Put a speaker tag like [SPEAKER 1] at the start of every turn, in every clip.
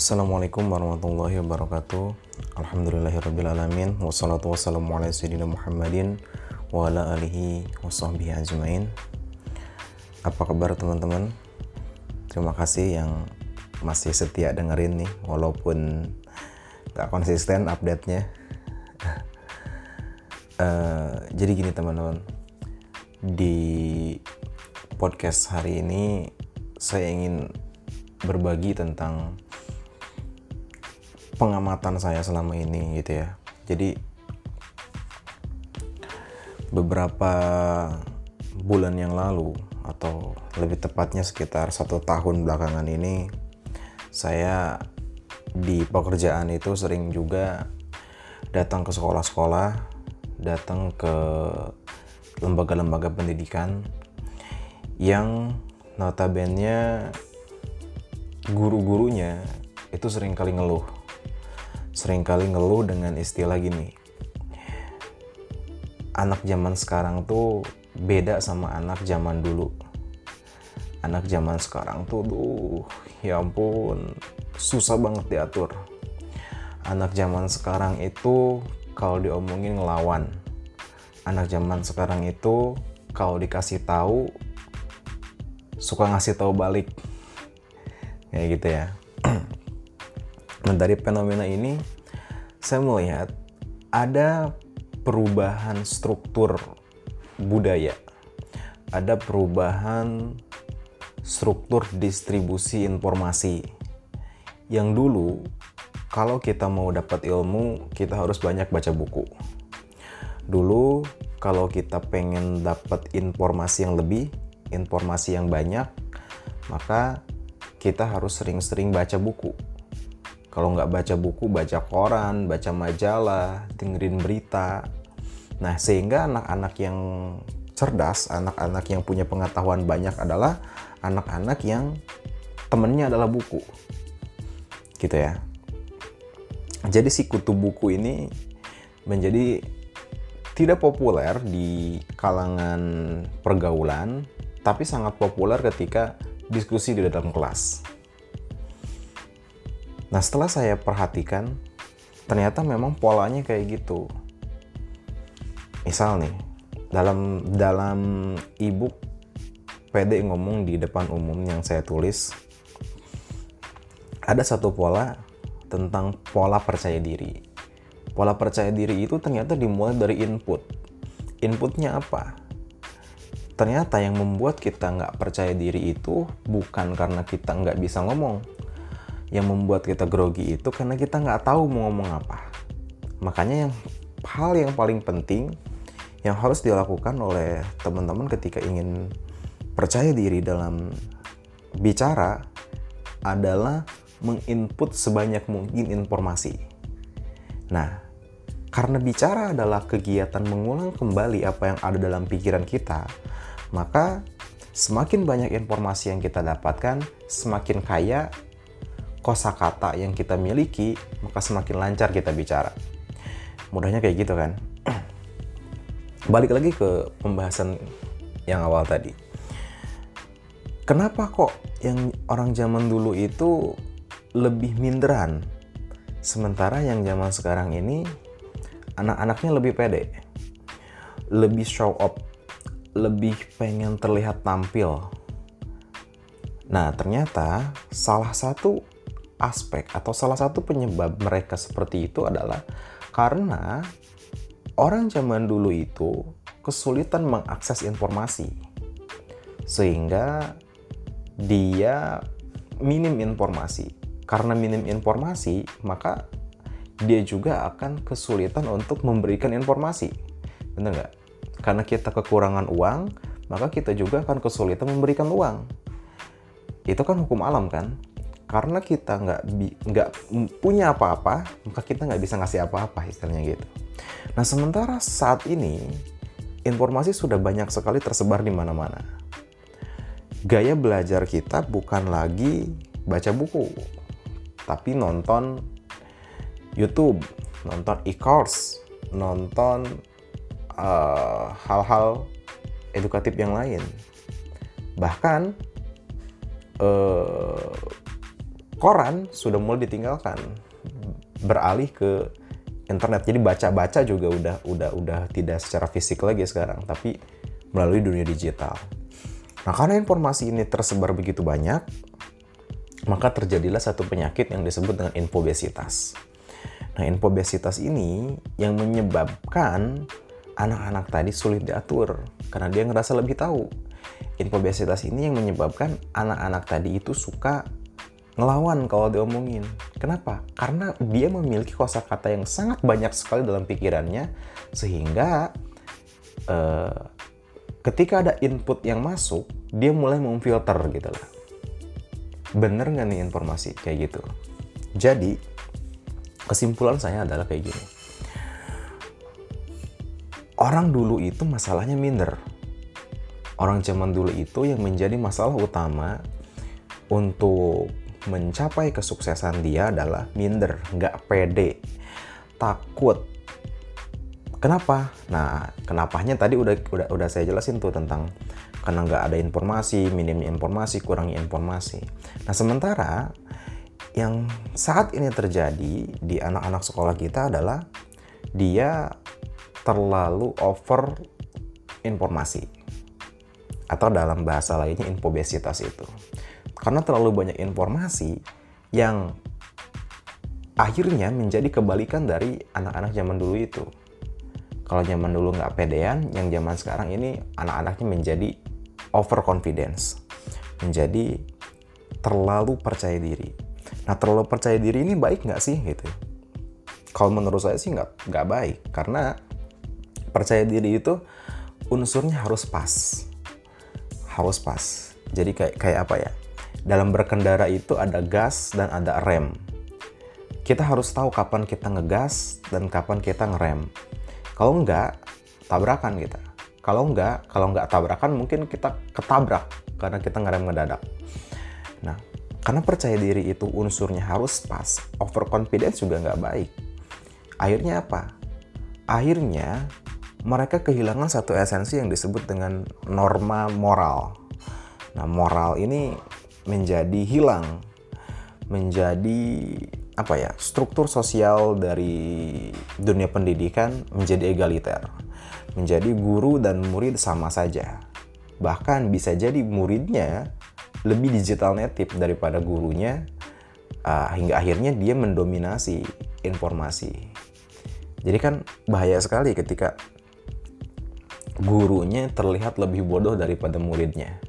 [SPEAKER 1] Assalamualaikum warahmatullahi wabarakatuh. Alhamdulillahirrabbilalamin Wassalatu wassalamu ala sayyidina Muhammadin Wa ala alihi wa sahbihi ajmain. Apa kabar teman-teman? Terima kasih yang masih setia dengerin nih Walaupun gak konsisten update-nya. Uh, Jadi gini teman-teman. Di podcast hari ini Saya ingin berbagi tentang pengamatan saya selama ini gitu ya. Jadi beberapa bulan yang lalu atau lebih tepatnya sekitar satu tahun belakangan ini saya di pekerjaan itu sering juga datang ke sekolah-sekolah, datang ke lembaga-lembaga pendidikan yang notabene guru-gurunya itu sering kali ngeluh sering kali ngeluh dengan istilah gini. Anak zaman sekarang tuh beda sama anak zaman dulu. Anak zaman sekarang tuh duh ya ampun susah banget diatur. Anak zaman sekarang itu kalau diomongin ngelawan. Anak zaman sekarang itu kalau dikasih tahu suka ngasih tahu balik. Kayak gitu ya Nah dari fenomena ini saya melihat ada perubahan struktur budaya, ada perubahan struktur distribusi informasi. Yang dulu kalau kita mau dapat ilmu kita harus banyak baca buku. Dulu kalau kita pengen dapat informasi yang lebih, informasi yang banyak, maka kita harus sering-sering baca buku kalau nggak baca buku, baca koran, baca majalah, dengerin berita. Nah, sehingga anak-anak yang cerdas, anak-anak yang punya pengetahuan banyak adalah anak-anak yang temennya adalah buku. Gitu ya. Jadi si kutu buku ini menjadi tidak populer di kalangan pergaulan, tapi sangat populer ketika diskusi di dalam kelas. Nah setelah saya perhatikan, ternyata memang polanya kayak gitu. Misal nih, dalam dalam ebook PD ngomong di depan umum yang saya tulis, ada satu pola tentang pola percaya diri. Pola percaya diri itu ternyata dimulai dari input. Inputnya apa? Ternyata yang membuat kita nggak percaya diri itu bukan karena kita nggak bisa ngomong, yang membuat kita grogi itu karena kita nggak tahu mau ngomong apa. Makanya yang hal yang paling penting yang harus dilakukan oleh teman-teman ketika ingin percaya diri dalam bicara adalah menginput sebanyak mungkin informasi. Nah, karena bicara adalah kegiatan mengulang kembali apa yang ada dalam pikiran kita, maka semakin banyak informasi yang kita dapatkan, semakin kaya kosakata yang kita miliki, maka semakin lancar kita bicara. Mudahnya kayak gitu kan. Balik lagi ke pembahasan yang awal tadi. Kenapa kok yang orang zaman dulu itu lebih minderan, sementara yang zaman sekarang ini anak-anaknya lebih pede, lebih show up, lebih pengen terlihat tampil. Nah, ternyata salah satu aspek atau salah satu penyebab mereka seperti itu adalah karena orang zaman dulu itu kesulitan mengakses informasi. Sehingga dia minim informasi. Karena minim informasi, maka dia juga akan kesulitan untuk memberikan informasi. Bener nggak? Karena kita kekurangan uang, maka kita juga akan kesulitan memberikan uang. Itu kan hukum alam kan? Karena kita nggak nggak punya apa-apa maka kita nggak bisa ngasih apa-apa istilahnya gitu. Nah sementara saat ini informasi sudah banyak sekali tersebar di mana-mana. Gaya belajar kita bukan lagi baca buku tapi nonton YouTube nonton e-course nonton eh, hal-hal uh, edukatif yang lain. Bahkan uh, koran sudah mulai ditinggalkan beralih ke internet. Jadi baca-baca juga udah udah udah tidak secara fisik lagi sekarang tapi melalui dunia digital. Nah karena informasi ini tersebar begitu banyak maka terjadilah satu penyakit yang disebut dengan infobesitas. Nah infobesitas ini yang menyebabkan anak-anak tadi sulit diatur karena dia ngerasa lebih tahu. Infobesitas ini yang menyebabkan anak-anak tadi itu suka ngelawan kalau diomongin. Kenapa? Karena dia memiliki kosakata yang sangat banyak sekali dalam pikirannya sehingga uh, ketika ada input yang masuk, dia mulai memfilter gitu lah. Bener nggak nih informasi kayak gitu? Jadi kesimpulan saya adalah kayak gini. Orang dulu itu masalahnya minder. Orang zaman dulu itu yang menjadi masalah utama untuk mencapai kesuksesan dia adalah minder, nggak pede, takut. Kenapa? Nah, kenapanya tadi udah udah udah saya jelasin tuh tentang karena nggak ada informasi, minimnya informasi, kurangnya informasi. Nah, sementara yang saat ini terjadi di anak-anak sekolah kita adalah dia terlalu over informasi atau dalam bahasa lainnya infobesitas itu karena terlalu banyak informasi yang akhirnya menjadi kebalikan dari anak-anak zaman dulu itu. Kalau zaman dulu nggak pedean, yang zaman sekarang ini anak-anaknya menjadi overconfidence, menjadi terlalu percaya diri. Nah terlalu percaya diri ini baik nggak sih gitu? Kalau menurut saya sih nggak nggak baik karena percaya diri itu unsurnya harus pas, harus pas. Jadi kayak kayak apa ya? Dalam berkendara itu ada gas dan ada rem. Kita harus tahu kapan kita ngegas dan kapan kita ngerem. Kalau enggak, tabrakan kita. Kalau enggak, kalau enggak tabrakan mungkin kita ketabrak karena kita ngerem ngedadak. Nah, karena percaya diri itu unsurnya harus pas, overconfidence juga nggak baik. Akhirnya apa? Akhirnya mereka kehilangan satu esensi yang disebut dengan norma moral. Nah, moral ini menjadi hilang, menjadi apa ya struktur sosial dari dunia pendidikan menjadi egaliter, menjadi guru dan murid sama saja. Bahkan bisa jadi muridnya lebih digital native daripada gurunya uh, hingga akhirnya dia mendominasi informasi. Jadi kan bahaya sekali ketika gurunya terlihat lebih bodoh daripada muridnya.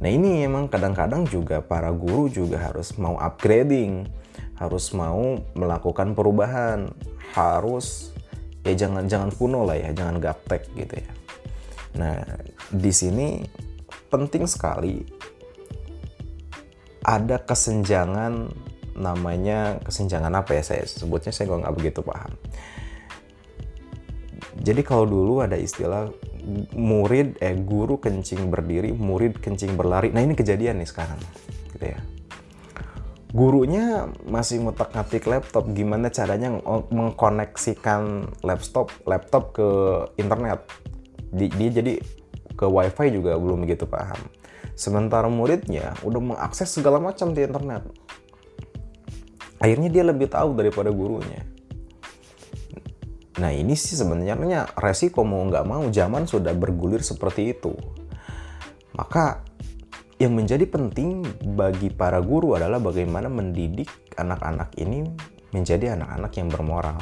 [SPEAKER 1] Nah ini emang kadang-kadang juga para guru juga harus mau upgrading, harus mau melakukan perubahan, harus ya jangan jangan kuno lah ya, jangan gaptek gitu ya. Nah di sini penting sekali ada kesenjangan namanya kesenjangan apa ya saya sebutnya saya nggak begitu paham. Jadi kalau dulu ada istilah murid eh guru kencing berdiri, murid kencing berlari. Nah, ini kejadian nih sekarang. Gitu ya. Gurunya masih ngutak-ngatik laptop gimana caranya mengkoneksikan laptop laptop ke internet. Dia jadi ke wifi juga belum begitu paham. Sementara muridnya udah mengakses segala macam di internet. Akhirnya dia lebih tahu daripada gurunya Nah ini sih sebenarnya resiko mau nggak mau zaman sudah bergulir seperti itu. Maka yang menjadi penting bagi para guru adalah bagaimana mendidik anak-anak ini menjadi anak-anak yang bermoral.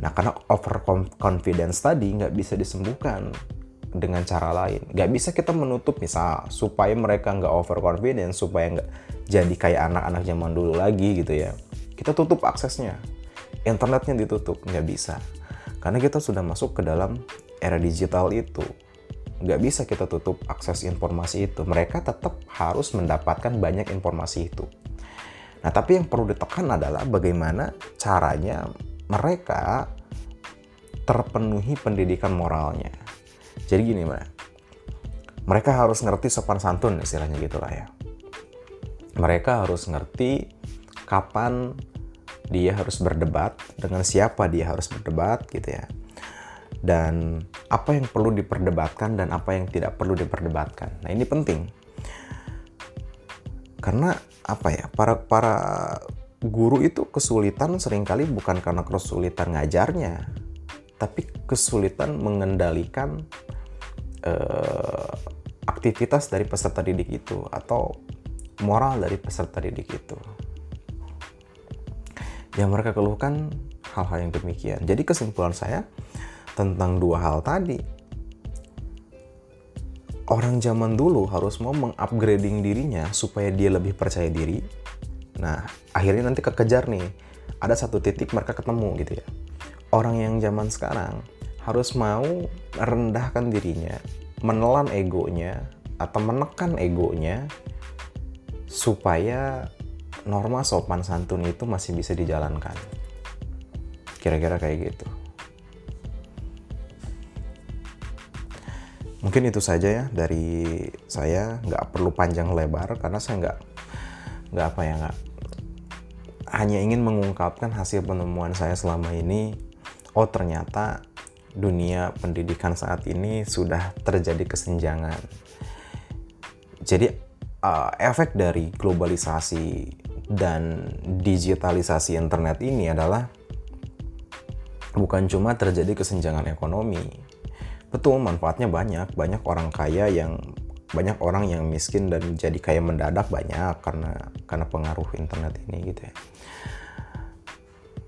[SPEAKER 1] Nah karena overconfidence tadi nggak bisa disembuhkan dengan cara lain. Nggak bisa kita menutup misal supaya mereka nggak overconfidence, supaya nggak jadi kayak anak-anak zaman dulu lagi gitu ya. Kita tutup aksesnya internetnya ditutup nggak bisa. Karena kita sudah masuk ke dalam era digital itu. Nggak bisa kita tutup akses informasi itu. Mereka tetap harus mendapatkan banyak informasi itu. Nah tapi yang perlu ditekan adalah bagaimana caranya mereka terpenuhi pendidikan moralnya. Jadi gini mbak. Mereka harus ngerti sopan santun istilahnya gitulah ya. Mereka harus ngerti kapan dia harus berdebat dengan siapa dia harus berdebat gitu ya. Dan apa yang perlu diperdebatkan dan apa yang tidak perlu diperdebatkan. Nah ini penting. Karena apa ya para para guru itu kesulitan sering kali bukan karena kesulitan ngajarnya tapi kesulitan mengendalikan uh, aktivitas dari peserta didik itu atau moral dari peserta didik itu yang mereka keluhkan hal-hal yang demikian jadi kesimpulan saya tentang dua hal tadi orang zaman dulu harus mau mengupgrading dirinya supaya dia lebih percaya diri. Nah, akhirnya nanti kekejar nih. Ada satu titik mereka ketemu gitu ya. Orang yang zaman sekarang harus mau merendahkan dirinya, menelan egonya, atau menekan egonya supaya norma sopan santun itu masih bisa dijalankan. Kira-kira kayak gitu. mungkin itu saja ya dari saya nggak perlu panjang lebar karena saya nggak nggak apa ya nggak hanya ingin mengungkapkan hasil penemuan saya selama ini oh ternyata dunia pendidikan saat ini sudah terjadi kesenjangan jadi uh, efek dari globalisasi dan digitalisasi internet ini adalah bukan cuma terjadi kesenjangan ekonomi. Betul manfaatnya banyak. Banyak orang kaya yang banyak orang yang miskin dan jadi kaya mendadak banyak karena karena pengaruh internet ini gitu ya.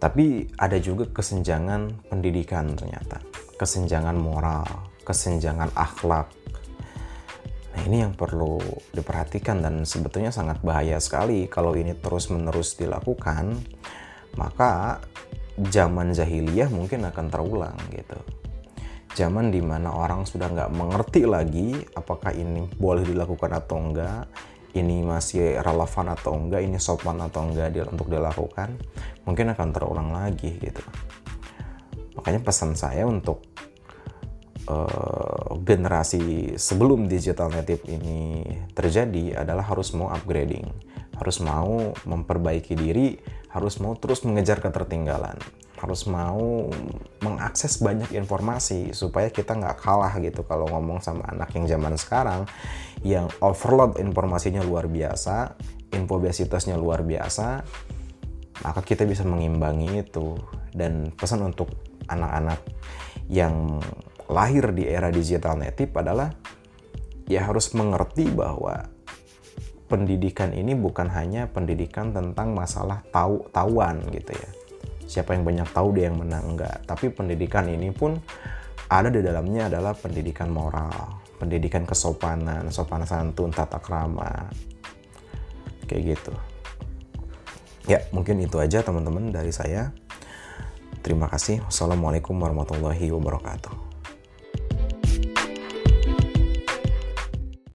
[SPEAKER 1] Tapi ada juga kesenjangan pendidikan ternyata. Kesenjangan moral kesenjangan akhlak ini yang perlu diperhatikan dan sebetulnya sangat bahaya sekali kalau ini terus menerus dilakukan maka zaman jahiliyah mungkin akan terulang gitu. Zaman di mana orang sudah nggak mengerti lagi apakah ini boleh dilakukan atau enggak ini masih relevan atau enggak ini sopan atau enggak untuk dilakukan mungkin akan terulang lagi gitu. Makanya pesan saya untuk uh, generasi sebelum digital native ini terjadi adalah harus mau upgrading harus mau memperbaiki diri harus mau terus mengejar ketertinggalan harus mau mengakses banyak informasi supaya kita nggak kalah gitu kalau ngomong sama anak yang zaman sekarang yang overload informasinya luar biasa, infobesitasnya luar biasa, maka kita bisa mengimbangi itu. Dan pesan untuk anak-anak yang lahir di era digital native adalah ya harus mengerti bahwa pendidikan ini bukan hanya pendidikan tentang masalah tahu tahuan gitu ya. Siapa yang banyak tahu dia yang menang. Enggak. Tapi pendidikan ini pun ada di dalamnya adalah pendidikan moral pendidikan kesopanan sopan santun tata krama. Kayak gitu. Ya mungkin itu aja teman-teman dari saya. Terima kasih. Wassalamualaikum warahmatullahi wabarakatuh